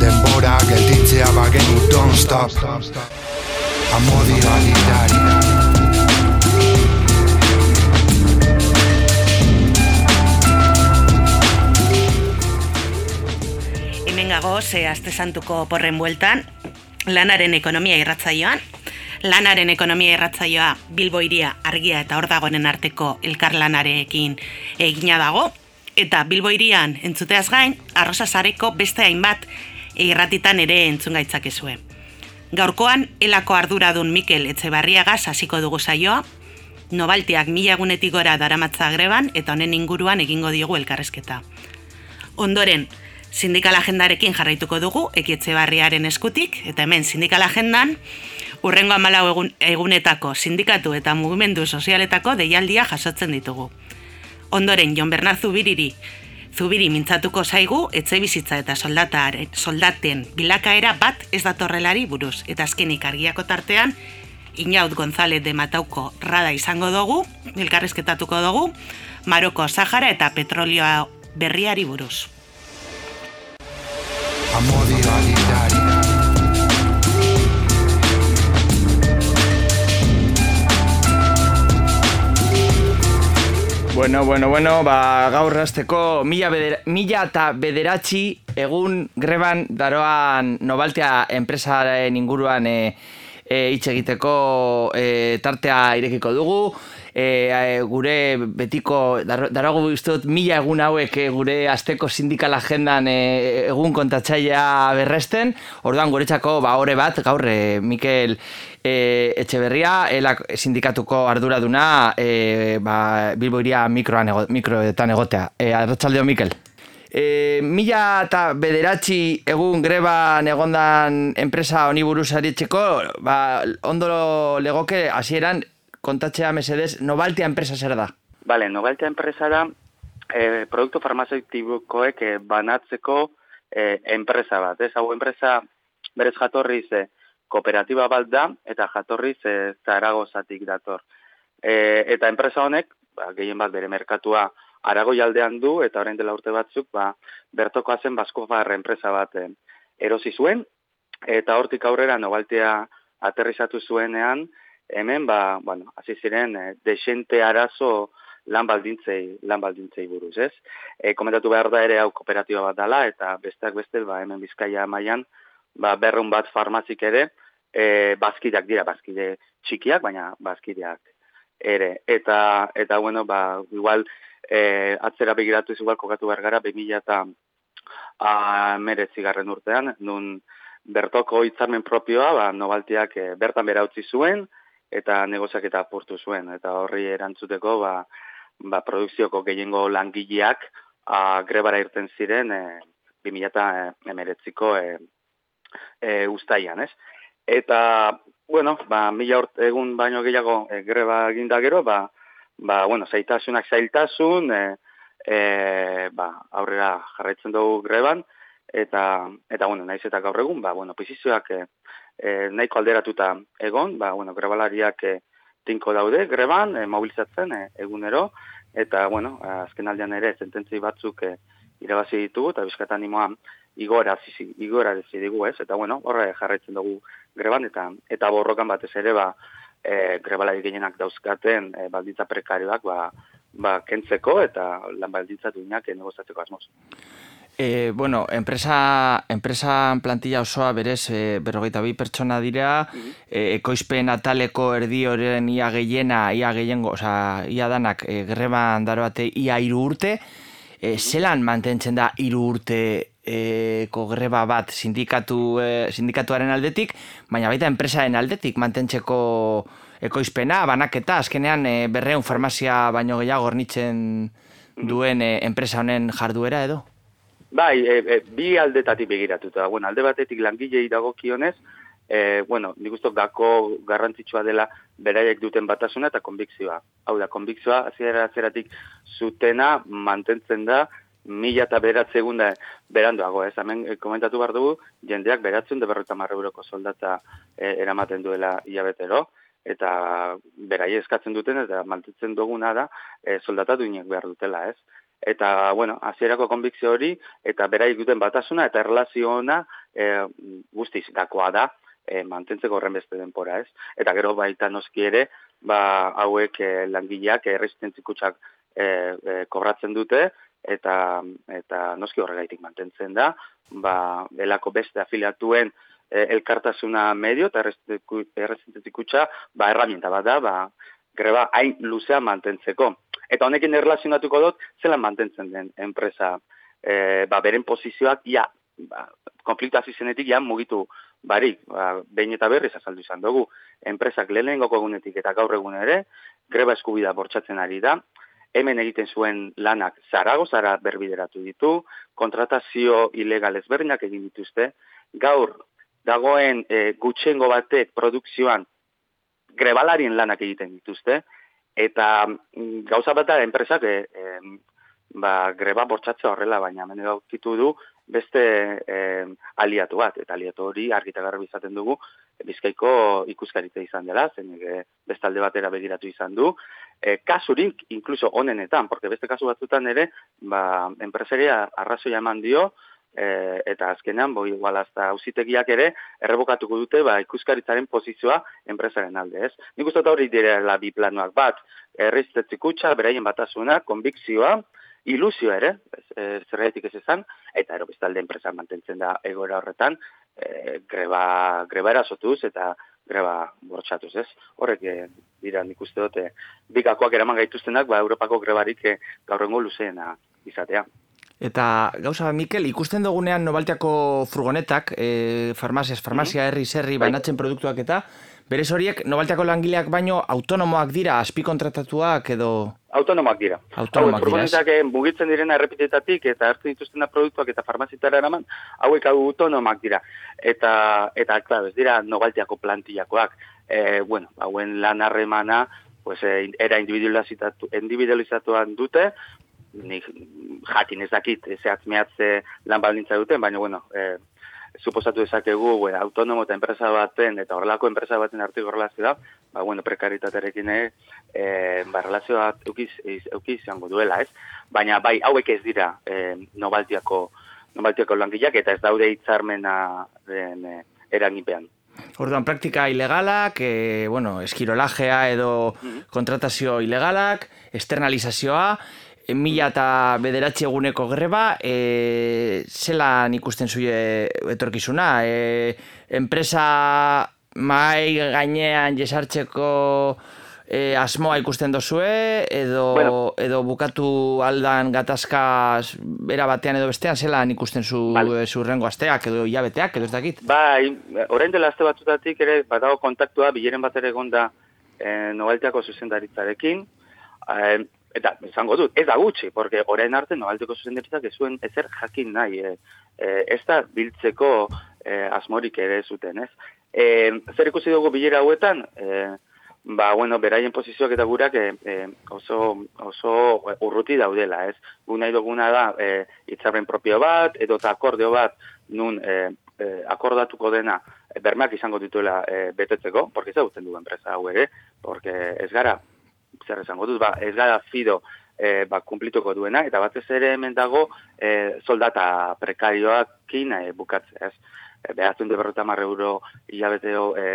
Denbora gelditzea bagenu, don't stop. Amodi alitari. Hemen gago, ze aste santuko porren bueltan, lanaren ekonomia irratzaioan, lanaren ekonomia irratzaioa Bilbo iria argia eta hor dagoenen arteko elkarlanarekin egina dago, eta Bilbo irian entzuteaz gain, arrosa beste hainbat irratitan ere entzun gaitzakezue. Gaurkoan, elako arduradun Mikel Etxebarriaga hasiko dugu saioa, Nobaltiak mila egunetik gora daramatza greban eta honen inguruan egingo diogu elkarrezketa. Ondoren, sindikal agendarekin jarraituko dugu, ekietxe barriaren eskutik, eta hemen sindikal agendan, urrengo amalau egun, egunetako sindikatu eta mugimendu sozialetako deialdia jasotzen ditugu. Ondoren, Jon Bernard Zubiriri, Zubiri mintzatuko zaigu, etxe bizitza eta soldataren, soldaten bilakaera bat ez datorrelari buruz. Eta azkenik argiako tartean, Inaut González de Matauko rada izango dugu, elkarrezketatuko dugu, Maroko Sahara eta petrolioa berriari buruz. Amodi Bueno, bueno, bueno, ba, gaur rasteko mila, bedera, mila eta bederatzi egun greban daroan nobaltea enpresaren inguruan e, hitz egiteko e, tartea irekiko dugu. E, gure betiko, dar, darago dut mila egun hauek gure asteko sindikal agendan e, egun kontatzailea berresten. Orduan guretzako ba, ore bat, gaur, Mikel e, Etxeberria, elak sindikatuko arduraduna e, ba, Bilbo iria mikroan ego, mikroetan egotea. E, Arratxaldeo, Mikel. E, mila eta bederatzi egun greban egondan enpresa honi buruz aritzeko, ba, ondo legoke hasieran kontatzea mesedez, Nobaltia enpresa zer da? Bale, Nobaltia enpresa da e, produktu farmazeutikoek e, banatzeko e, enpresa bat. Ez, hau enpresa berez jatorriz e, kooperatiba bat da, eta jatorriz e, zaragozatik dator. E, eta enpresa honek, ba, gehien bat bere merkatua arago aldean du, eta orain dela urte batzuk, ba, bertoko zen basko enpresa bat e, erosi zuen, eta hortik aurrera nobaltea aterrizatu zuenean, hemen, ba, bueno, hasi ziren, e, desente arazo lan baldintzei, lan baldintzei buruz, ez? E, komentatu behar da ere hau kooperatiba bat dala, eta besteak beste, ba, hemen bizkaia mailan ba, berrun bat farmazik ere, e, bazkideak dira, bazkide txikiak, baina bazkideak ere. Eta, eta bueno, ba, igual, e, atzera begiratu ez igual kokatu behar gara, 2000 eta meretzi urtean, nun bertoko hitzarmen propioa, ba, nobaltiak e, bertan bera utzi zuen, eta negoziak eta apurtu zuen. Eta horri erantzuteko, ba, ba, produkzioko gehiengo langileak a, grebara irten ziren e, 2000 eta emeretziko e, e, ustaian, ez? Eta, bueno, ba, mila urte egun baino gehiago e, greba eginda gero, ba, ba, bueno, zaitasunak zailtasun, e, e, ba, aurrera jarraitzen dugu greban, eta, eta bueno, naiz eta gaur egun, ba, bueno, posizioak e, nahiko alderatuta egon, ba, bueno, grebalariak e, tinko daude greban, e, mobilizatzen e, egunero, eta, bueno, azken aldean ere, zententzi batzuk e, irabazi ditugu, eta bizkatan animoan, igora igora digu, ez? Eta bueno, horre jarraitzen dugu greban eta eta borrokan batez ere ba e, grebalari gehienak dauzkaten e, baldintza prekarioak ba, ba kentzeko eta lan baldintza duinak negoziatzeko asmoz. E, bueno, enpresa, enpresa plantilla osoa berez e, berrogeita bi pertsona dira, mm -hmm. ekoizpen ataleko erdi horren ia gehiena, ia gehiengo, oza, ia danak e, greban daroate ia iru urte, e, zelan mantentzen da iru urte e, greba bat sindikatu, e, sindikatuaren aldetik, baina baita enpresaren aldetik mantentzeko ekoizpena, banaketa, azkenean e, berreun farmazia baino gehiago ornitzen duen e, enpresa honen jarduera edo? Bai, e, e, bi aldetatik begiratuta. Bueno, alde batetik langilei dagokionez, e, bueno, nik uste gako garrantzitsua dela beraiek duten batasuna eta konbikzioa. Hau da, konbikzioa azera azeratik zutena mantentzen da mila eta beratze egun da berandoago, ez? Hemen eh, komentatu behar dugu, jendeak beratzen da berreta euroko soldatza e, eramaten duela hilabetero, eta berai eskatzen duten eta mantentzen duguna da e, soldata duinek behar dutela, ez? Eta, bueno, hasierako konbikzio hori, eta berai duten batasuna, eta erlazio ona e, guztiz gakoa da, e, mantentzeko horren beste denpora, ez? Eta gero baita noski ere, ba, hauek e, langileak erresistentzikutsak e, e, kobratzen dute, eta eta noski horregaitik mantentzen da, ba, belako beste afiliatuen e, elkartasuna medio eta erresistentzikutsa, ba, erramienta bat da, ba, greba hain luzea mantentzeko. Eta honekin erlazionatuko dut, zela mantentzen den enpresa, e, ba, beren posizioak, ja, ba, konfliktu azizenetik, ja, mugitu barik, ba, behin eta berriz azaldu izan dugu, enpresak lehenengoko egunetik eta gaur egun ere, greba eskubida bortsatzen ari da, hemen egiten zuen lanak zarago zara berbideratu ditu, kontratazio ilegal ezberdinak egin dituzte, gaur dagoen e, gutxengo batek produkzioan grebalarien lanak egiten dituzte, eta mm, gauza bat da enpresak e, e, ba, greba bortsatzea horrela, baina hemen gautitu du beste eh, aliatu bat, eta aliatu hori argita garbi izaten dugu, bizkaiko ikuskaritza izan dela, zen e, beste alde batera begiratu izan du, e, kasurik, inkluso onenetan, porque beste kasu batzutan ere, ba, enpresaria arrazoia eman dio, e, eta azkenean, bo, igual, hasta ausitegiak ere, errebokatuko dute, ba, ikuskaritzaren pozizioa enpresaren alde, ez? Nik uste hori direla bi planuak bat, erriztetzikutxa, beraien batasuna, konbikzioa, ilusio ere, ez, zerretik ez ezan, eta ero bestalde enpresa mantentzen da egoera horretan, e, greba, greba erasotuz eta greba bortxatuz, ez? Horrek e, dira nik uste dute, bikakoak eraman gaituztenak, ba, Europako grebarik e, gaurrengo luzeena izatea. Eta gauza, Mikel, ikusten dugunean nobalteako furgonetak, e, farmazias, farmazia, herri, zerri, bai. banatzen produktuak eta, Berez horiek, nobalteako langileak baino autonomoak dira, azpi kontratatuak edo... Autonomoak dira. Autonomoak dira. Hauek, eh, mugitzen direna errepitetatik eta hartzen dituztena produktuak eta farmazitara eraman, hauek autonomoak dira. Eta, eta klar, ez dira nobalteako plantillakoak. E, bueno, hauen lan harremana, pues, e, era individualizatu, individualizatuan dute, nik jakin ezakit, zehatz mehatze lan baldintza duten, baina, bueno, e, suposatu dezakegu bueno, autonomo eta enpresa baten eta horrelako enpresa baten artiko relazio da, ba, bueno, prekaritatearekin e, ba, relazio bat eukiz, izango duela, ez? Baina bai, hauek ez dira e, nobaltiako, nobaltiako langileak eta ez daude hitzarmena den e, eragipean. Orduan, praktika ilegalak, e, bueno, eskirolajea edo mm kontratazio ilegalak, externalizazioa, mila eta bederatzi eguneko greba, e, zelan ikusten zuen etorkizuna? E, enpresa mai gainean jesartzeko e, asmoa ikusten dozue, edo, bueno. edo bukatu aldan gatazka bera batean edo bestean, zelan ikusten zu, vale. rengo asteak edo hilabeteak, edo ez dakit? Bai, orain dela aste batzutatik ere, badago kontaktua, bileren bat ere gonda e, nobalteako zuzendaritzarekin, e, eta izango dut, ez da gutxi, porque orain arte nobalteko zuzendaritzak ez zuen ezer jakin nahi, e, e, ez da biltzeko e, asmorik ere zuten, ez? E, zer ikusi dugu bilera hauetan, e, ba, bueno, beraien posizioak eta gurak e, oso, oso urruti daudela, ez? Gu nahi duguna da, e, itzarren propio bat, edo eta akordeo bat, nun e, e, akordatuko dena, bermeak izango dituela e, betetzeko, porque ez da du enpresa hau ere, porque ez gara, zer esango dut, ba, ez gara fido e, ba, kumplituko duena, eta batez ere hemen dago e, soldata prekarioak kina e, bukatzea, ez? E, behatzen du berrota marre euro hilabeteo e,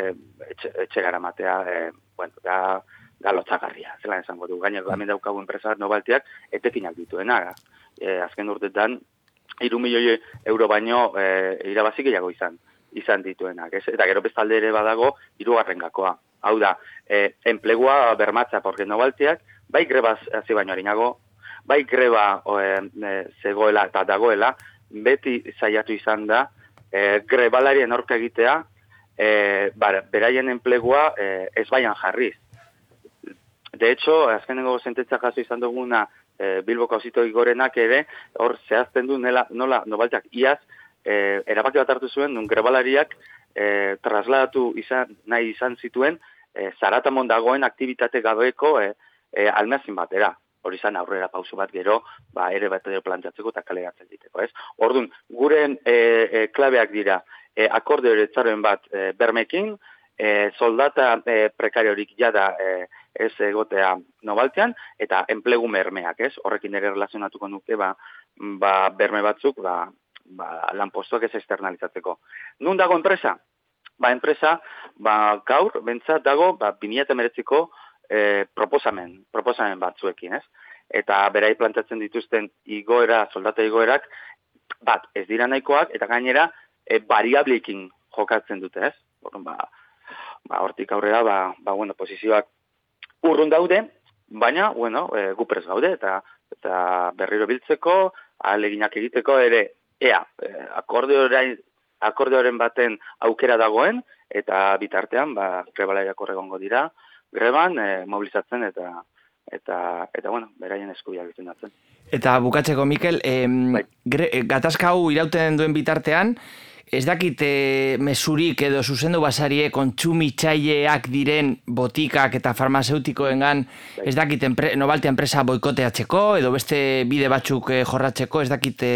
etxe, etxe gara matea, e, bueno, da, da lotzagarria, zela esango du. Gaina, mm. hemen daukagu enpresa nobaltiak, etekinak dituena, e, azken urtetan, iru milioi euro baino e, irabazik gehiago izan izan dituenak. Ez? Eta gero bestalde ere badago, irugarren gakoa. Hau da, e, enplegua bermatza porque nobaltiak, bai greba hasi baino harinago, bai greba o, e, zegoela eta dagoela, beti zaiatu izan da, e, grebalarien aurka egitea, e, bar, beraien enplegua e, ez baian jarriz. De hecho, azkenengo sententzia jaso izan duguna e, Bilboko hausito igorenak ere, hor zehazten du nela, nola nobaltiak iaz, e, erabaki bat hartu zuen, nun grebalariak e, trasladatu izan, nahi izan zituen e, zaratamon dagoen aktivitate gabeko e, e, almazin batera. Hori izan aurrera pauso bat gero, ba, ere bat edo plantatzeko eta kalegatzen diteko, ez? Orduan, gure e, e, klabeak dira, e, akorde hori bat e, bermekin, e, soldata e, prekariorik jada e, ez egotea nobaltean, eta enplegu mermeak, ez? Horrekin ere relazionatuko nuke, ba, ba berme batzuk, ba, ba, lanpostuak ez externalizatzeko. Nun dago enpresa? Ba, enpresa, ba, gaur, bentsat dago, ba, 2008ko e, proposamen, proposamen batzuekin, ez? Eta berai plantatzen dituzten igoera, soldata igoerak, bat, ez dira nahikoak, eta gainera, e, variablekin jokatzen dute, ez? Orrun, ba, ba, hortik aurrera, ba, ba, bueno, posizioak urrun daude, baina, bueno, e, gupres gaude, eta eta berriro biltzeko, aleginak egiteko ere, ea, e, akordeoren baten aukera dagoen, eta bitartean, ba, grebalaiak horregongo dira, greban, e, mobilizatzen eta eta eta bueno, beraien eskubiak defendatzen. Eta bukatzeko Mikel, em, bai. gatazka hau irauten duen bitartean, ez dakit e, mesurik edo zuzendu basarie kontsumitzaileak diren botikak eta farmazeutikoengan ez dakit enpre, nobalte enpresa boikoteatzeko edo beste bide batzuk e, jorratzeko ez dakit e,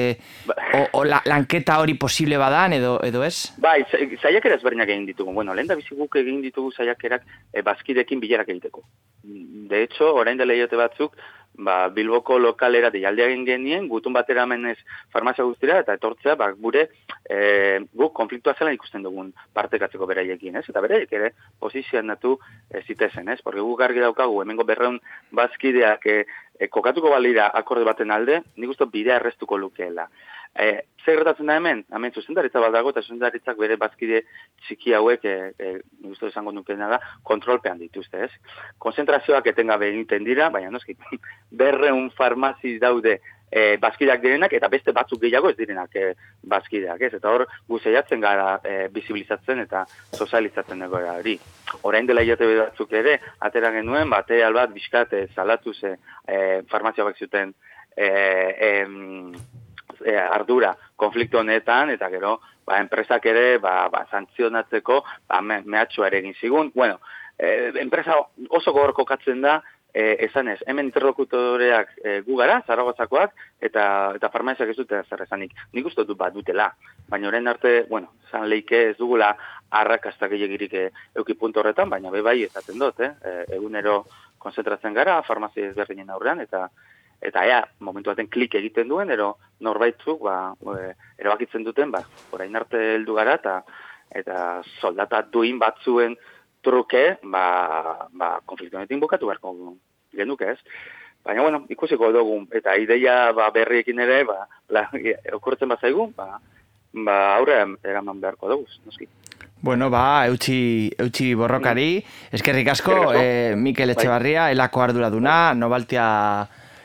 o, o la, lanketa hori posible badan edo edo ez? Bai, zaiak ezberdinak egin ditugu. Bueno, lehen da biziguk egin ditugu zaiakerak e, bazkidekin bilerak egiteko. De hecho, orain dela batzuk, ba, Bilboko lokalera deialdea egin genien, gutun batera menez farmazia guztira, eta etortzea, ba, gure e, guk konfliktua zela ikusten dugun partekatzeko beraiekin, ez? Eta beraiek ere posizioan natu e, zitezen, ez? Porque guk argi daukagu, hemengo berreun bazkideak e, e, kokatuko balira akorde baten alde, nik uste bidea errestuko lukeela. E, zer gertatzen da hemen? Hemen zuzendaritza bat dago, eta zuzendaritzak bere bazkide txiki hauek, e, e, nik esango nukena da, kontrolpean dituzte, ez? Konzentrazioak etengabe egiten dira, baina noski, berreun farmazi daude e, bazkideak direnak, eta beste batzuk gehiago ez direnak e, bazkideak, ez? Eta hor, guzeiatzen gara e, bizibilizatzen eta sozializatzen egoera hori. Orain dela jote batzuk ere, atera genuen, bate albat, biskat, e, salatu ze, e, farmazia bak zuten, e, e, e, ardura konflikto honetan, eta gero, ba, enpresak ere, ba, ba, santzionatzeko, ba, me, mehatxua ere egin zigun. Bueno, e, enpresa oso gogorko katzen da, e, esan ez, hemen interlokutoreak e, gu gara, zaragozakoak, eta, eta farmaziak ez dute zer esanik. Nik uste dut bat dutela, baina orain arte, bueno, zan leike ez dugula arrakastak egirik euki puntu horretan, baina be bai ezaten dut, eh? E, egunero konzentratzen gara, farmazia ezberdinen aurrean, eta eta ea, momentu baten klik egiten duen, ero norbaitzuk, ba, e, erabakitzen duten, ba, orain arte heldu gara, eta, eta soldata duin batzuen truke, ba, ba, konfliktonetin bukatu beharko genuke ez. Baina, bueno, ikusiko dugu, eta ideia ba, berriekin ere, ba, la, okurtzen bat zaigu, ba, ba, aurre eraman beharko dugu, noski. Bueno, ba, eutxi, eutxi borrokari, eskerrik asko, eh, Mikel bai. Etxebarria, elako arduraduna, nobaltia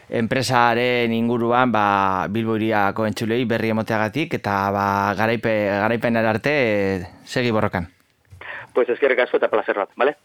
enpresaren inguruan ba, Bilboiriako entzulei berri emoteagatik eta ba, garaipe, garaipen arte segi borrokan. Pues eskerrik asko eta placer bat, vale?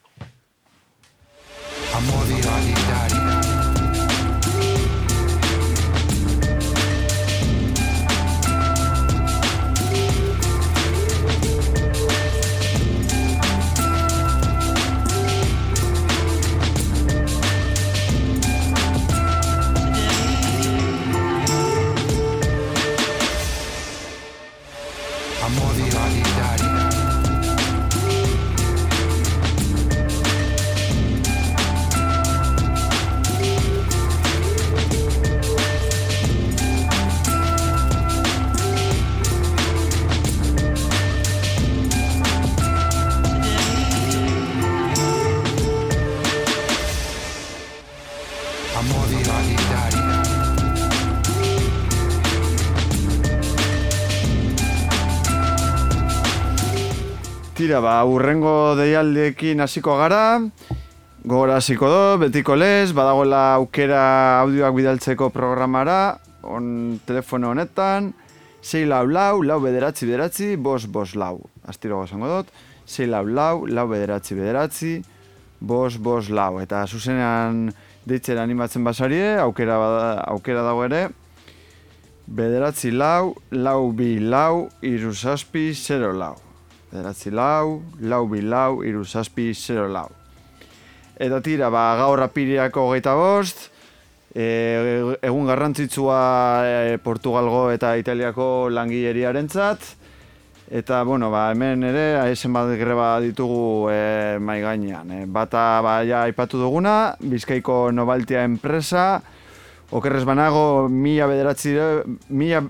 Tira, ba, urrengo deialdeekin hasiko gara, gogora hasiko do, betiko lez, badagoela aukera audioak bidaltzeko programara, on telefono honetan, 6 lau lau, lau bederatzi bederatzi, bos bos lau. Astiro gozango dut, 6 lau lau, lau bederatzi bederatzi, bos bos lau. Eta zuzenean deitzera animatzen basarie, aukera, aukera dago ere, bederatzi lau, lau bi lau, irusaspi, zero lau bederatzi lau, lau bi lau, iru zazpi, zero lau. Eta tira, ba, gaur apiriako hogeita bost, e, egun garrantzitsua e, Portugalgo eta Italiako langileriaren zat, Eta, bueno, ba, hemen ere, esen bat greba ditugu e, mai gainean. E, bata, ba, ja, aipatu duguna, Bizkaiko Nobaltia enpresa, okerrez banago, mila bederatzi, mila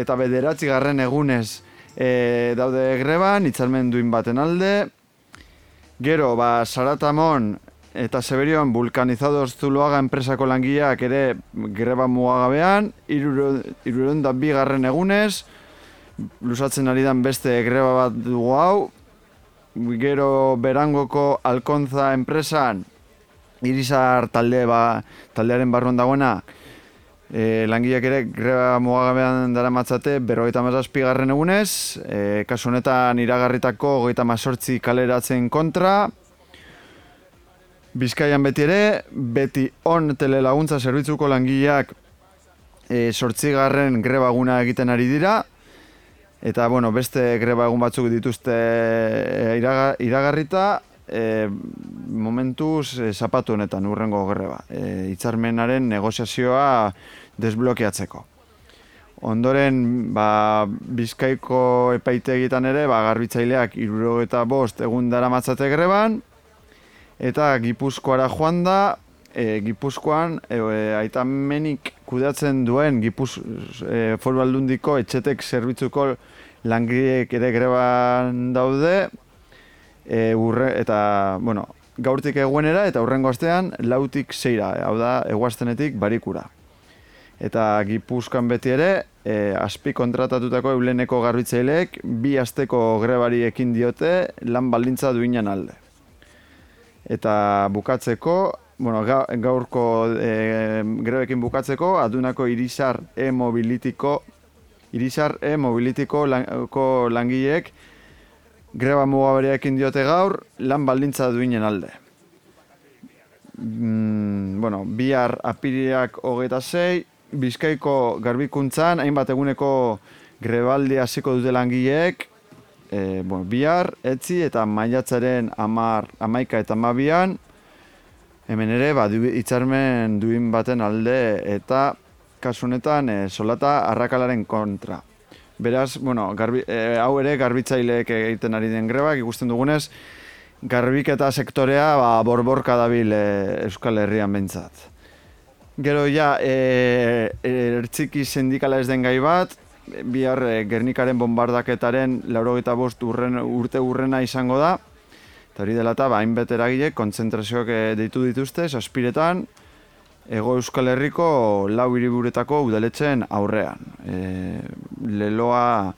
eta bederatzi garren egunez e, daude greban, itzalmen duin baten alde. Gero, ba, Saratamon eta Seberion vulkanizadoz zuloaga enpresako langileak ere greba mugagabean, iruron da bi garren egunez, lusatzen ari dan beste greba bat dugu hau, gero berangoko alkontza enpresan, irizar talde ba, taldearen barruan dagoena, e, langileak ere greba mugagabean dara matzate, berrogeita mazazpi garren egunez, e, kasu honetan iragarritako goita mazortzi kaleratzen kontra, Bizkaian beti ere, beti on telelaguntza zerbitzuko langileak e, sortzigarren greba guna egiten ari dira, Eta, bueno, beste greba egun batzuk dituzte e, iragarrita, e, momentuz e, zapatu honetan urrengo greba. E, itzarmenaren negoziazioa desblokeatzeko. Ondoren, ba, bizkaiko epaite egiten ere, ba, garbitzaileak iruro eta bost egun dara matzate greban, eta gipuzkoara joan da, e, Gipuzkoan e, e, aita menik kudeatzen duen Gipuz e, foru aldundiko etxetek zerbitzuko langileek ere greban daude e, urre, eta bueno, gaurtik eguenera eta urrengo astean lautik zeira, hau da eguaztenetik barikura. Eta Gipuzkoan beti ere, e, azpi kontratatutako euleneko garbitzaileek bi asteko grebari ekin diote lan baldintza duinan alde. Eta bukatzeko, bueno, gaurko e, grebekin bukatzeko, adunako irizar e-mobilitiko irizar e-mobilitiko langileek greba mugabereekin diote gaur lan baldintza duinen alde. Mm, bueno, bihar apiriak hogeita zei, bizkaiko garbikuntzan, hainbat eguneko grebaldi hasiko dute langileek, e, bueno, bihar, etzi eta maiatzaren amar, amaika eta amabian, hemen ere, ba, itxarmen duin baten alde eta kasunetan e, solata arrakalaren kontra. Beraz, bueno, garbi, e, hau ere garbitzaileek egiten ari den grebak, ikusten dugunez, garbiketa sektorea ba, borborka dabil e, Euskal Herrian behintzat. Gero ja, e, ertziki sindikala ez den gai bat, bihar e, Gernikaren bombardaketaren laurogeita bost urren, urte urrena izango da, Eta hori dela eta, ba, hainbet eragile, kontzentrazioak eh, deitu dituzte, saspiretan, Ego Euskal Herriko lau hiriburetako udaletzen aurrean. E, leloa,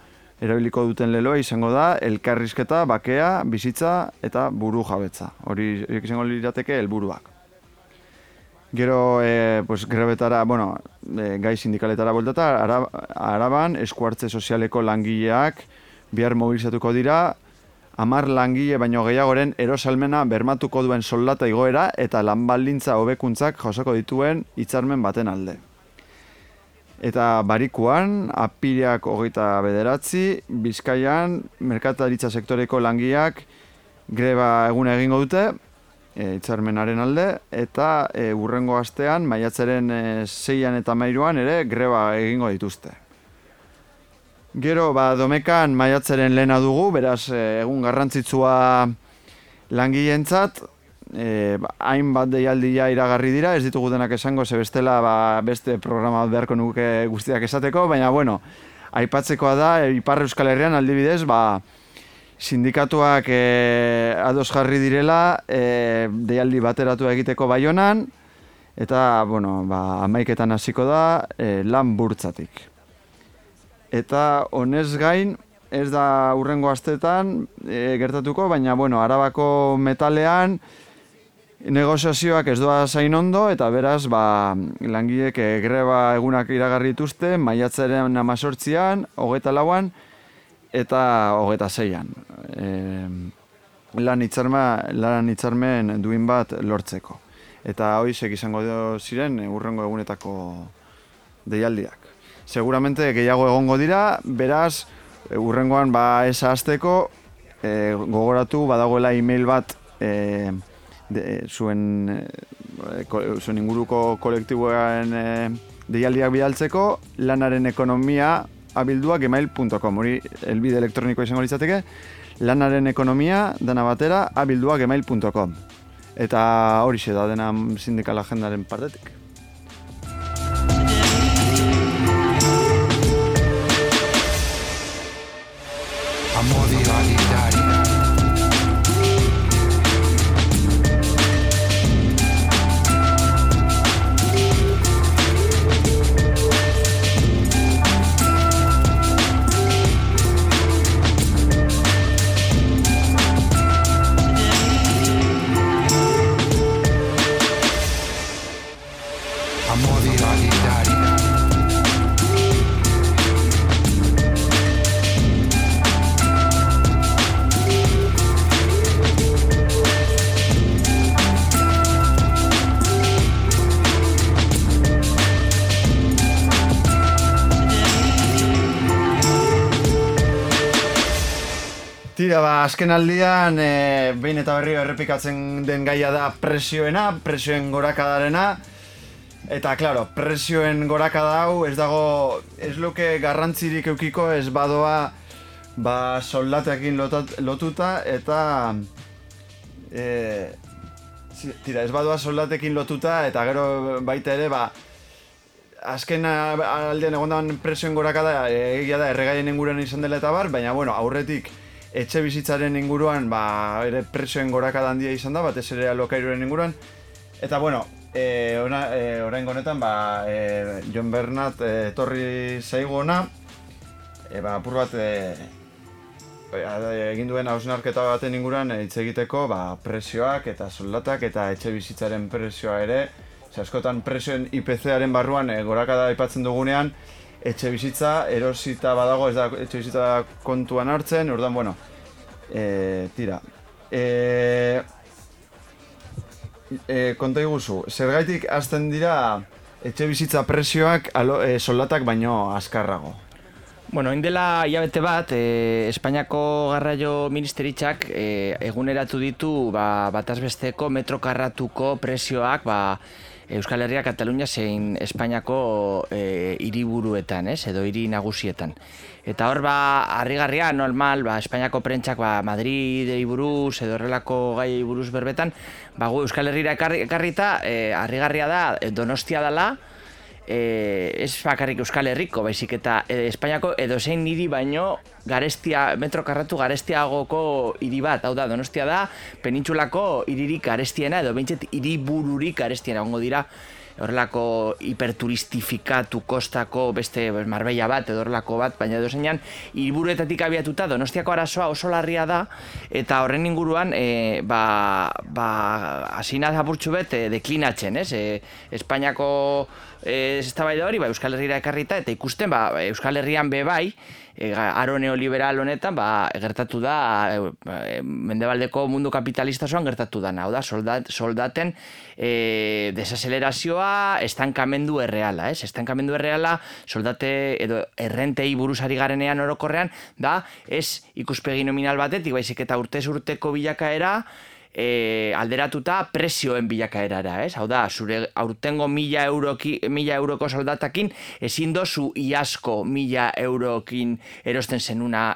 erabiliko duten leloa izango da, elkarrizketa, bakea, bizitza eta buru jabetza. Hori izango lirateke helburuak. Gero, e, pues, grebetara, bueno, e, gai sindikaletara boltata, araban, eskuartze sozialeko langileak bihar mobilizatuko dira, amar langile baino gehiagoren erosalmena bermatuko duen soldata igoera eta lanbaldintza hobekuntzak josako dituen hitzarmen baten alde. Eta barikuan, apireak hogeita bederatzi, bizkaian, merkataritza sektoreko langiak greba egun egingo dute, e, hitzarmenaren alde, eta e, urrengo astean, maiatzaren e, zeian eta mairuan ere greba egingo dituzte. Gero, ba, domekan maiatzaren lehena dugu, beraz, eh, egun garrantzitsua langileentzat, e, ba, hainbat deialdia iragarri dira, ez ditugu denak esango, ze bestela ba, beste programa beharko nuke guztiak esateko, baina, bueno, aipatzekoa da, Ipar Euskal Herrian aldibidez, ba, sindikatuak e, ados jarri direla, e, deialdi bateratu egiteko baionan, eta, bueno, ba, amaiketan hasiko da, e, lan burtzatik. Eta honez gain, ez da urrengo astetan e, gertatuko, baina bueno, arabako metalean negoziazioak ez doa zain ondo, eta beraz, ba, langilek e, greba egunak iragarri dituzte, maiatzaren amazortzian, hogeta lauan, eta hogeta zeian. E, lan, itzarma, lan itzarmen duin bat lortzeko. Eta hoizek izango ziren urrengo egunetako deialdiak seguramente gehiago egongo dira, beraz, urrengoan ba esa asteko e, gogoratu badagoela email bat e, de, zuen, e, ko, zuen inguruko kolektiboen e, deialdiak bidaltzeko lanaren ekonomia abilduak email.com hori elbide elektronikoa izango litzateke. Lanaren ekonomia dana batera abilduak email.com eta hori da dena sindikal agendaren partetik. Tira, ba, azken aldian, e, behin eta berriro errepikatzen den gaia da presioena, presioen gorakadarena. Eta, claro, presioen gorakada hau ez dago, ez luke garrantzirik eukiko ez badoa ba, soldatekin lotat, lotuta eta e, tira, ez badoa soldatekin lotuta eta gero baita ere, ba, azken aldean egondan presioen gorakada e, egia da erregaien inguruan izan dela eta bar, baina bueno, aurretik etxe bizitzaren inguruan ba, ere presioen gorakada handia izan da, batez ere alokairuren inguruan. Eta bueno, e, ona, e, orain honetan ba, e, John Bernat e, etorri zaigu ona, e, ba, apur bat e, e, egin duen hausnarketa baten inguruan hitz egiteko ba, presioak eta soldatak eta etxe bizitzaren presioa ere. Askotan presioen IPC-aren barruan e, gorakada aipatzen dugunean, etxe bizitza erosita badago ez da etxe bizitza kontuan hartzen, orduan, bueno, e, tira. E, e, konta iguzu, zergaitik hasten dira etxe bizitza presioak alo, e, soldatak baino azkarrago. Bueno, indela hilabete bat, e, Espainiako garraio ministeritzak e, eguneratu ditu ba, batazbesteko metro karratuko presioak ba, Euskal Herria, Katalunia zein Espainiako e, hiriburuetan, ez, edo hiri nagusietan. Eta hor, ba, harrigarria, normal, ba, Espainiako prentsak, ba, Madridei buruz, edo horrelako gai buruz berbetan, ba, gu Euskal Herrira ekarri, ekarrita, e, harrigarria da, e, donostia dela, e, ez bakarrik Euskal Herriko, baizik eta e, Espainiako edozein hiri baino garestia, metro karratu garestiagoko hiri bat, hau da, Donostia da, penintxulako hiririk garestiena, edo behintzet hiribururik garestiena, ongo dira, horrelako hiperturistifikatu kostako beste Marbella bat edo horrelako bat, baina edo zeinan hiriburuetatik abiatuta Donostiako arazoa oso larria da eta horren inguruan e, ba, ba, asina apurtxu bet e, deklinatzen, ez? E, Espainiako e, eztabaida hori ba, Euskal Herriera ekarrita eta ikusten ba, Euskal Herrian be bai e, aro neoliberal honetan ba, gertatu da e, e, mendebaldeko mundu kapitalista osoan gertatu dana, hau da, soldat, soldaten e, desazelerazioa estankamendu erreala, ez? Estankamendu erreala soldate edo errentei buruzari garenean orokorrean da ez ikuspegi nominal batetik, baizik eta urtez urteko bilakaera e, alderatuta presioen bilakaerara, ez? Hau da, zure aurtengo mila, euroki, mila euroko soldatakin ezin dozu iazko mila eurokin erosten zenuna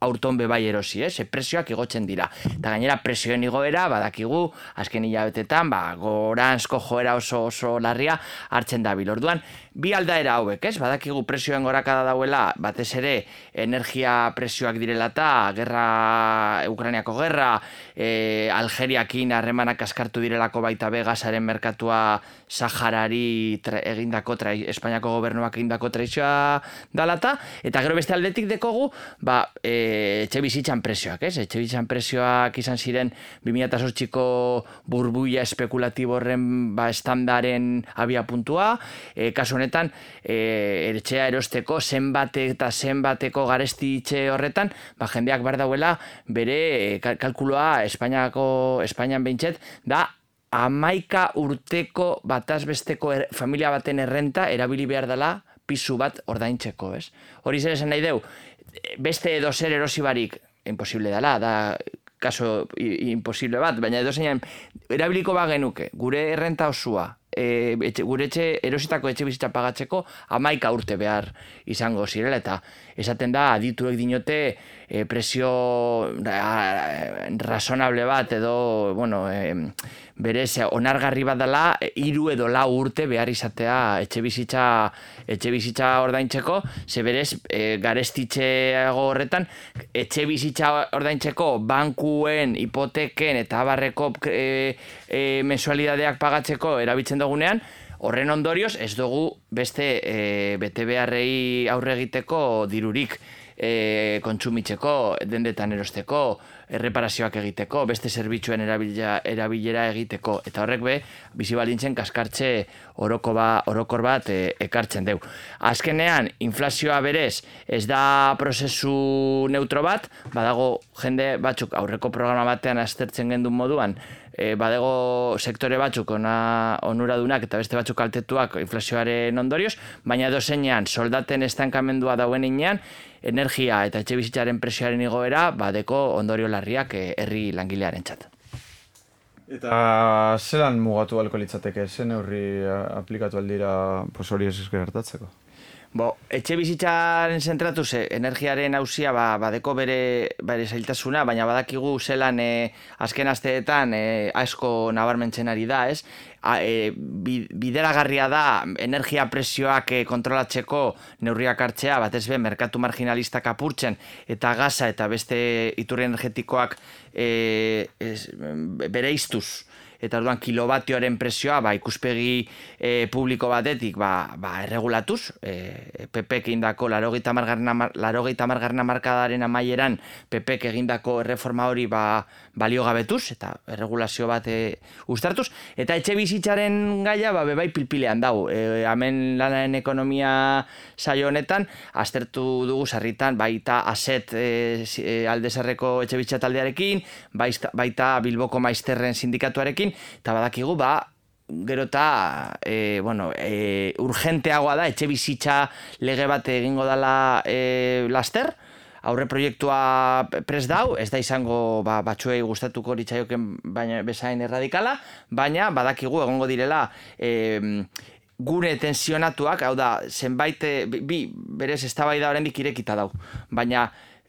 aurton bebai erosi, ez? Ze presioak igotzen dira. Eta gainera presioen igoera, badakigu, azken hilabetetan, ba, goranzko joera oso oso larria hartzen da Orduan, bi aldaera hauek, ez? Badakigu presioen gorakada dauela, batez ere, energia presioak direla eta gerra, Ukrainiako gerra, e, Algeriakin harremanak askartu direlako baita be gasaren merkatua Saharari tra, egindako trai, Espainiako gobernuak egindako traizioa dalata, eta gero beste aldetik dekogu, ba, e, etxe bizitzan presioak, ez? Etxe bizitzan presioak izan ziren 2008ko burbuia espekulatibo horren ba, estandaren abia puntua, e, kasu honetan, e, etxea erosteko zenbate eta zenbateko garesti itxe horretan, ba, jendeak bar dauela bere e, kal- kalkuloa Espainiako, Espainian behintzet, da amaika urteko batazbesteko er, familia baten errenta erabili behar dela pisu bat ordaintzeko, ez? Hori zer esan nahi deu, beste edo zer erosi barik imposible dela, da kaso imposible bat, baina edo zeinan, erabiliko ba genuke, gure errenta osua, e, etxe, gure etxe erositako etxe bizitza pagatzeko amaika urte behar izango zirela eta esaten da adituek dinote e, presio ra, razonable bat edo bueno, e, berez onargarri bat dela hiru edo lau urte behar izatea etxe bizitza etxe bizitza ordaintzeko ze berez e, garestitxeago horretan etxe bizitza ordaintzeko bankuen hipoteken eta abarreko e, e, mensualidadeak pagatzeko erabiltzen dugunean horren ondorioz ez dugu beste e, bete beharrei aurre egiteko dirurik e, kontsumitzeko, dendetan erosteko, erreparazioak egiteko, beste zerbitzuen erabilera, erabilera egiteko. Eta horrek be, bizi baldintzen kaskartze oroko ba, orokor bat e, ekartzen deu. Azkenean, inflazioa berez, ez da prozesu neutro bat, badago jende batzuk aurreko programa batean aztertzen gendun moduan, e, badego sektore batzuk ona, onuradunak eta beste batzuk kaltetuak inflazioaren ondorioz, baina dozeinean soldaten estankamendua dauen inean, energia eta etxe bizitzaren presioaren igoera badeko ondorio larriak eh, herri langilearen txat. Eta zelan mugatu alko litzateke, zen eh, aplikatu aldira pues, hori ez gertatzeko? Bo, etxe bizitzaren zentratu ze, energiaren hausia ba, badeko bere, bere zailtasuna, baina badakigu zelan e, azken asteetan e, asko nabarmentzen ari da, ez? A, e, bi- bideragarria da energia presioak e, kontrolatzeko neurriak hartzea, batez be, merkatu marginalistak apurtzen, eta gaza eta beste iturri energetikoak e, ez, bere iztuz, eta orduan kilobatioaren presioa ba, ikuspegi e, publiko batetik ba, ba, erregulatuz, e, PPek egindako larogeita margarna markadaren amaieran PPek egindako erreforma hori ba, balio gabetuz, eta erregulazio bat e, ustartuz, eta etxe bizitzaren gaia ba, bebai pilpilean dau. E, hemen lanaren ekonomia saio honetan, aztertu dugu sarritan baita aset e, aldezarreko etxe taldearekin, baita, baita Bilboko maizterren sindikatuarekin, eta badakigu ba, gero eta e, bueno, e, urgenteagoa da etxe bizitza lege bat egingo dela e, laster, aurre proiektua pres dau, ez da izango ba, batzuei gustatuko litzaioken baina bezain erradikala, baina badakigu egongo direla e, gune tensionatuak, hau da, zenbait, bi, bi berez eztabaida oraindik irekita dau, baina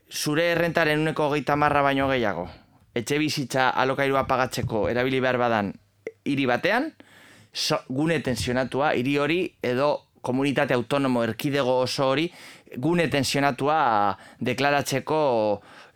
zure errentaren uneko hogeita marra baino gehiago, etxe bizitza alokairua pagatzeko erabili behar badan hiri batean, so, gune tensionatua, hiri hori edo komunitate autonomo erkidego oso hori gune tensionatua deklaratzeko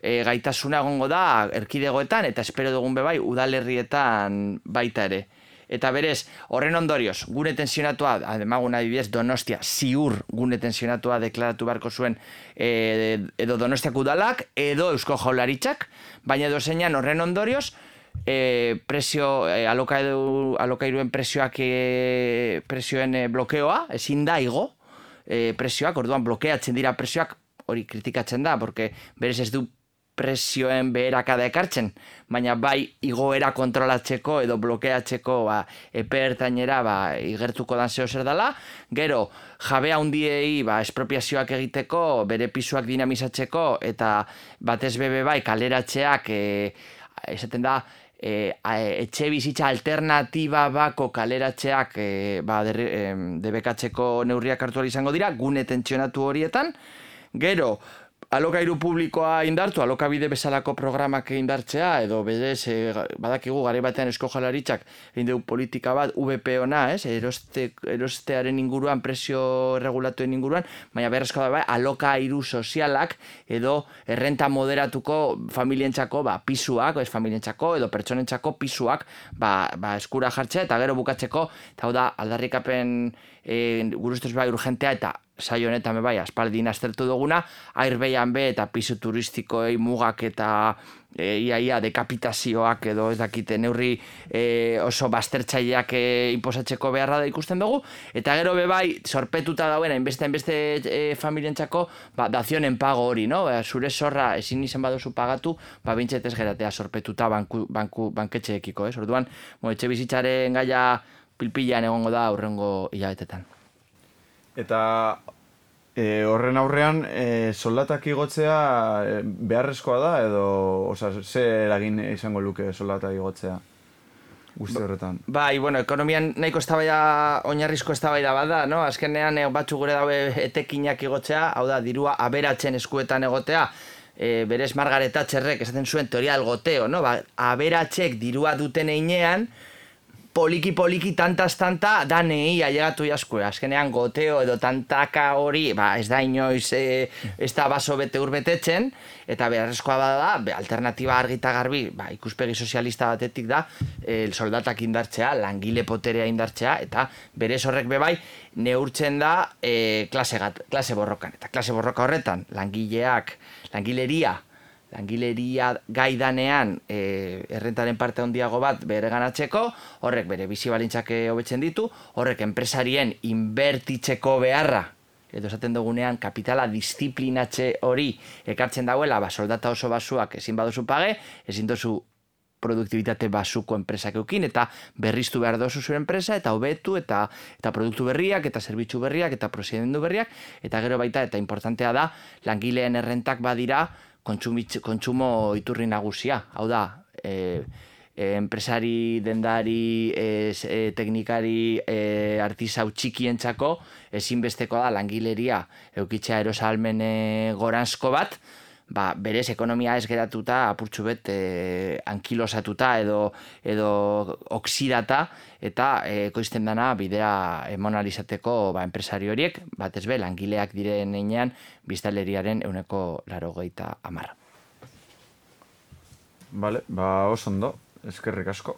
e, gaitasuna egongo da erkidegoetan eta espero dugun bebai udalerrietan baita ere. Eta berez, horren ondorioz, gune tensionatua, ademagun adibidez, Donostia, ziur gune tensionatua deklaratu beharko zuen e, edo Donostiak udalak, edo Eusko Jaularitzak, baina edo zeinan horren ondorioz, e, presio, e, alokairu, alokairuen presioak e, presioen e, blokeoa, ezin da igo, e, presioak, orduan blokeatzen dira presioak, hori kritikatzen da, porque berez ez du presioen beherakada ekartzen, baina bai igoera kontrolatzeko edo blokeatzeko ba, epe ertainera ba, igertuko dan zeo zer dela, gero jabe handiei ba, espropiazioak egiteko, bere pisuak dinamizatzeko eta batez bebe bai kaleratzeak e, esaten da e, a- etxe bizitza alternatiba bako kaleratzeak e, ba, derri, em, debekatzeko neurriak hartu izango dira, gune tentsionatu horietan, gero alokairu publikoa indartu, alokabide bezalako programak indartzea, edo bedez, e, badakigu gare batean esko jalaritzak egin dugu politika bat, VP ona, ez, eroste, erostearen inguruan, presio regulatuen inguruan, baina beharrezko da bai, alokairu sozialak, edo errenta moderatuko familientzako, ba, pisuak, ez familientzako, edo pertsonentzako pisuak, ba, ba, eskura jartzea, eta gero bukatzeko, eta da, aldarrikapen e, gurustez bai urgentea, eta saio honetan bai, aspaldin aztertu duguna, airbeian be eta pisu turistikoei mugak eta e, ia ia dekapitazioak edo ez dakite neurri e, oso baztertzaileak e, inposatzeko beharra da ikusten dugu, eta gero be bai, sorpetuta dauen, hainbeste hainbeste e, familientzako, ba, dazionen pago hori, no? Ba, zure zorra ezin izan baduzu pagatu, ba, bintxet ez geratea sorpetuta banku, banku, banketxeekiko, ez? Orduan, mo, etxe bizitzaren gaia pilpilan egongo da aurrengo hilabetetan. Eta E, horren aurrean, e, soldatak igotzea e, beharrezkoa da, edo, oza, ze eragin izango luke soldata igotzea? Guzti horretan. Bai, bueno, ekonomian nahiko eztabaida oinarrizko eztabaida bada, no? Azkenean e, batzu gure daue etekinak igotzea, hau da, dirua aberatzen eskuetan egotea, e, berez Margaret Thatcherrek esaten zuen teoria del goteo, no? Ba, aberatzek dirua duten einean, poliki poliki tantaz tanta da nehi ailegatu jaskue. Azkenean goteo edo tantaka hori, ba, ez da inoiz e, ez da baso bete urbetetzen, eta beharrezkoa bada da, be, alternatiba argita garbi, ba, ikuspegi sozialista batetik da, e, soldatak indartzea, langile poterea indartzea, eta berez horrek bebai, neurtzen da e, klase, gat, klase borrokan. Eta klase borroka horretan, langileak, langileria, langileria gaidanean e, errentaren parte handiago bat bere ganatzeko, horrek bere bizi balintzak hobetzen ditu, horrek enpresarien inbertitzeko beharra, edo esaten dugunean kapitala disiplinatze hori ekartzen dauela, ba, soldata oso basuak ezin baduzu page, ezin dozu produktibitate basuko enpresak eukin, eta berriztu behar dozu zure enpresa, eta hobetu, eta eta produktu berriak, eta zerbitzu berriak, eta prosidendu berriak, eta gero baita, eta importantea da, langileen errentak badira, kontsumo iturri nagusia. Hau da, e, e, enpresari, dendari, e, e, teknikari, e, artizau txikientzako, ezinbesteko da langileria eukitzea erosalmen goranzko bat, ba, berez ekonomia ez geratuta apurtxu bet e, ankilosatuta edo, edo oksidata eta e, koizten dana bidea emonalizateko ba, enpresari horiek, bat ez be, langileak diren einean biztaleriaren euneko laro geita amar. Vale, ba, oso ondo, eskerrik asko.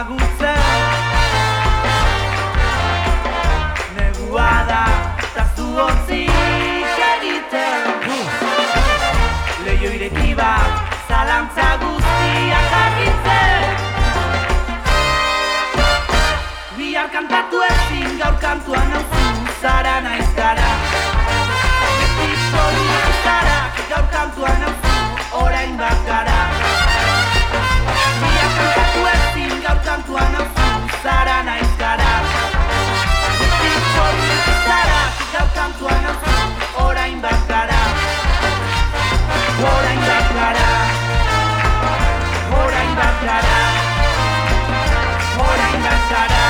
ezagutzen. Negua da, eta zuontzi egiten. Leio ireki bat, zalantza guztiak argitzen. Bihar kantatu ezin, gaur kantuan hau zara naiz gara. Beti zara, gaur kantuan hau orain bat gara. kantuan afan zara naiz gara Beti hori zara, gau kantuan afan orain bat gara Orain bat gara Orain bat gara Orain bat gara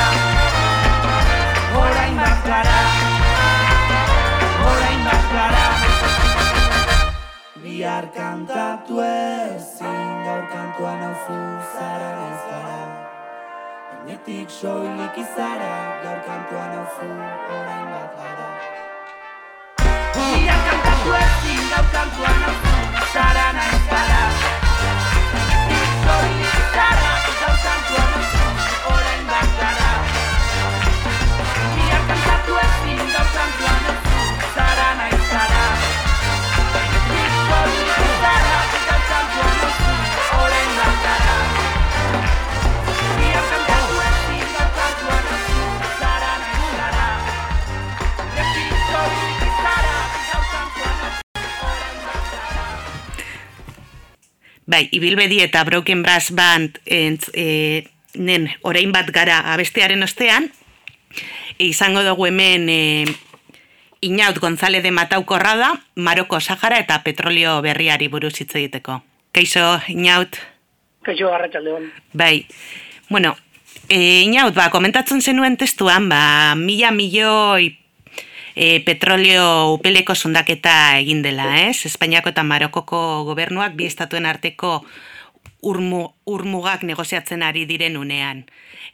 Orain bat gara Orain bat gara Biar kantatu ezin gau kantuan afan zara naiz gara Gainetik soilik izara Gaur gar kantuan oso ara na falaia Ia kantatu ezin gaur kantuan oso sarana falaia Ni teek kantua egin dau kantuan oso sarana Bai, ibilbedi eta Broken Brass Band entz, e, nen orain bat gara abestearen ostean, e, izango dugu hemen e, Inaut González de Mataukorra da, Maroko Sahara eta petrolio berriari buruz hitz egiteko. Kaixo, Inaut? Kaixo, arratsalde hon. Bai, bueno, e, Inaut, ba, komentatzen zenuen testuan, ba, mila milioi e, petrolio upeleko sondaketa egin dela, ez? Espainiako eta Marokoko gobernuak bi estatuen arteko urmu, urmugak negoziatzen ari diren unean.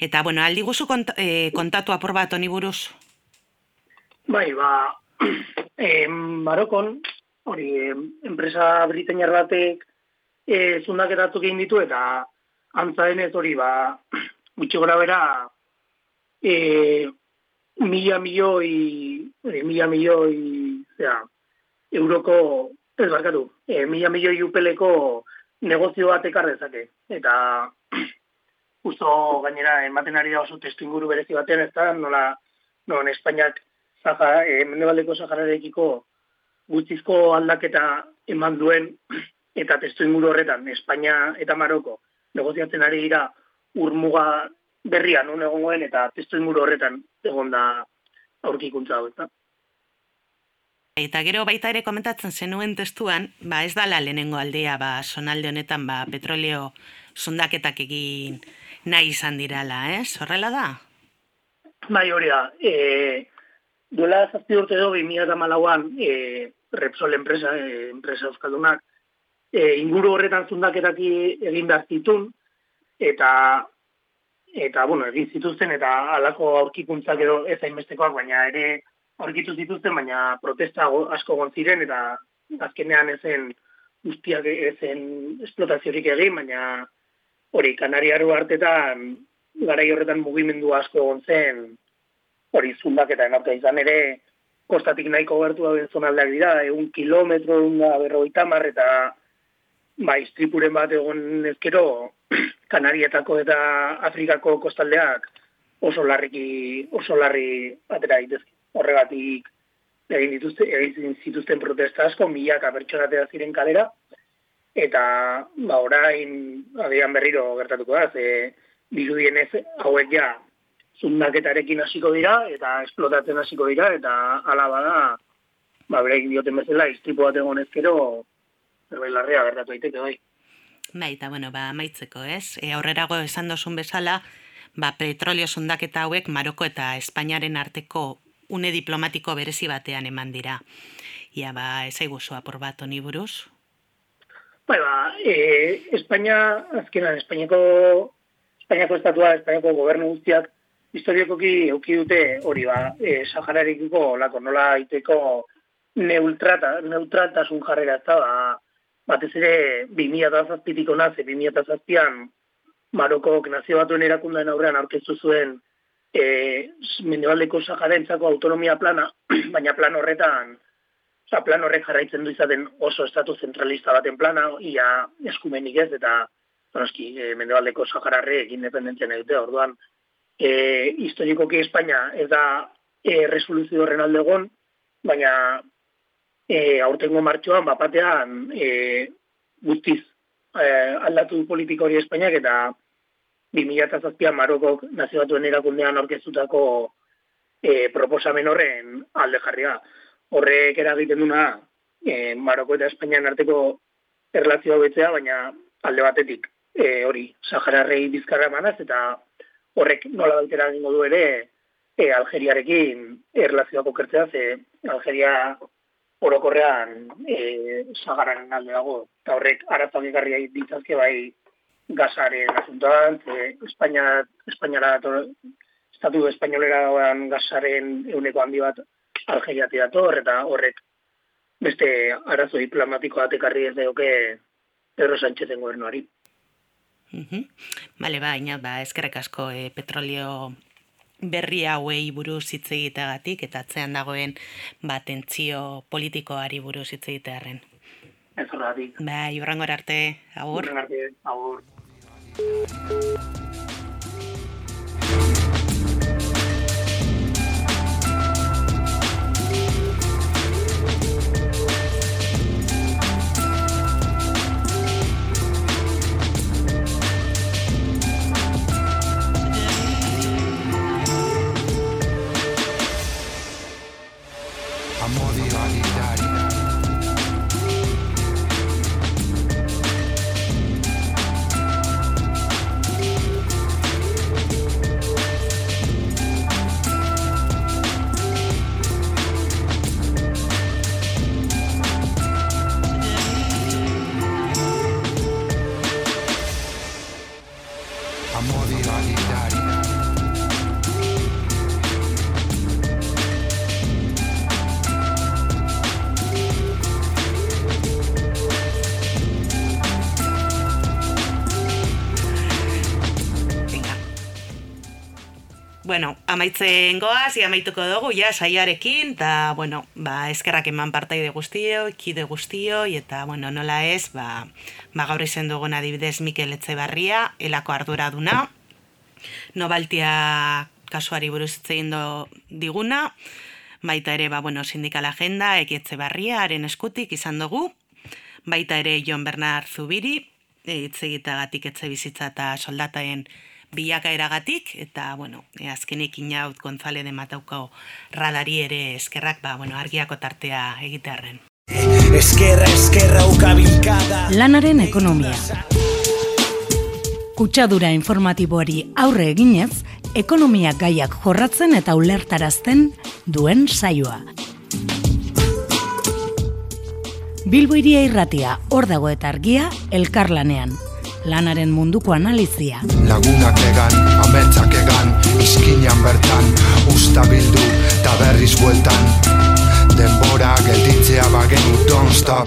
Eta, bueno, aldi guzu kont, e, kontatu apur bat honi buruz? Bai, ba, e, Marokon, hori, eh, enpresa britainiar batek e, zundaketatuk egin ditu, eta antza denez hori, ba, gutxi gora bera, e, mila milioi, e, mila milioi, zera, euroko, ez barkatu, e, mila milioi upeleko negozio bat ekar dezake. Eta justo gainera ematen ari da oso testu inguru berezi batean, ez da, nola, non Espainiak zaha, e, mendebaldeko zahararekiko gutxizko aldaketa eman duen, eta testu inguru horretan, Espainia eta Maroko negoziatzen ari dira urmuga berria non egongoen eta testu inguru horretan egon da aurkikuntza hau, eta. Eta gero baita ere komentatzen zenuen testuan, ba ez dala lehenengo aldea, ba sonalde honetan ba petroleo sondaketak egin nahi izan dirala, ez? Horrela da? Bai, hori da. E, duela zazpi urte dugu, 2008an, e, Repsol enpresa, e, enpresa euskaldunak, e, inguru horretan zundaketak egin behar zitun, eta eta bueno, egin zituzten eta halako aurkikuntzak edo ez hainbestekoak, baina ere aurkitu zituzten, baina protesta asko egon ziren eta azkenean ezen guztiak ezen esplotaziorik egin, baina hori Kanariaru hartetan garai horretan mugimendu asko egon zen hori zundaketa aurka izan ere kostatik nahiko gertu dauden zonaldeak dira, egun kilometro, egun da berrogeita hamar, eta ba, istripuren bat egon ezkero Kanarietako eta Afrikako kostaldeak oso larriki, oso larri atera daitezke. Horregatik egin dituzte, egin zituzten protesta asko, milaka pertsona atera ziren kalera, eta ba, orain agian berriro gertatuko da, ze dirudienez hauek ja zundaketarekin hasiko dira, eta esplotatzen hasiko dira, eta hala bada, ba, bereik dioten bezala, istripu bat egon ezkero, zerbait larria gertatu daiteke bai. Bai, eta bueno, ba amaitzeko, ez? E, aurrerago esan dozun bezala, ba petrolio sondaketa hauek Maroko eta Espainiaren arteko une diplomatiko berezi batean eman dira. Ia ba, ezaiguzu apur bat honi buruz? Bai, ba, e, Espainia, azkenan, Espainiako, Espainiako estatua, Espainiako gobernu guztiak, historiokoki euki dute hori ba, e, Sahararikiko lako nola iteko neutrata, neutraltasun jarrera ez da, ba, batez ere 2007tik ona, ze 2007an Marokok nazio batuen erakundaren aurrean aurkeztu zuen e, mendebaldeko Saharentzako autonomia plana, baina plan horretan Osa, plan horrek jarraitzen du izaten oso estatu zentralista baten plana, ia eskumenik ez, eta noski, e, mendebaldeko Sahararrek independentzia nahi dute, orduan, e, historikoki Espainia ez da e, resoluzio horren alde egon, baina e, aurtengo martxoan, bapatean, e, guztiz e, aldatu politiko hori Espainiak, eta 2007an Marokok nazio batuen erakundean orkeztutako e, proposamen horren alde jarria. Horrek eragiten duna e, Maroko eta Espainian arteko erlazioa betzea, baina alde batetik e, hori Sahararrei bizkarra emanaz, eta horrek nola baitera egingo du ere e, Algeriarekin erlazioako kertzea, ze Algeria orokorrean e, Sahararen alde dago, eta horrek arazoak ekarri ditzazke bai gazaren asuntoan, ze Espainia, Espainiara dator, estatu espainolera dagoen gazaren euneko handi bat Algeriati dator, eta horrek beste arazo diplomatiko bat ez deoke Pedro Sánchezen gobernuari. Mhm. Bale, ba, ina, ba, eskerrek asko e, petrolio berri hauei buruz hitz egiteagatik eta atzean dagoen ba tentsio politikoari buruz hitz egitearren. Ez horregatik. Ba, iurrangor arte, agur. Horren arte, agur. Bueno, amaitzen goaz, amaituko dugu, ja, saiarekin, eta, bueno, ba, eskerrak eman partaide guztio, kide guztio, eta, bueno, nola ez, ba, ba gaur izen dugun adibidez Mikel Etxebarria, elako arduraduna, nobaltia kasuari buruz hitz egin do- diguna, baita ere, ba, bueno, sindikal agenda, Eki Etxebarria, haren eskutik izan dugu, baita ere Jon Bernard Zubiri, e, hitz egitagatik etxe bizitza eta soldataen bilakaeragatik, eta, bueno, e, azkenik inaut Gonzale de Matauko radari ere eskerrak, ba, bueno, argiako tartea egitearren. Eskerra, eskerra ukabilkada Lanaren ekonomia. Kutsadura informatiboari aurre eginez, ekonomia gaiak jorratzen eta ulertarazten duen saioa. Bilbo iria irratia, hor dago eta argia, elkarlanean. Lanaren munduko analizia. Lagunak egan, ametsak egan Izkinan bertan, usta bildu Ta berriz bueltan Denbora gelditzea bagenu Don't stop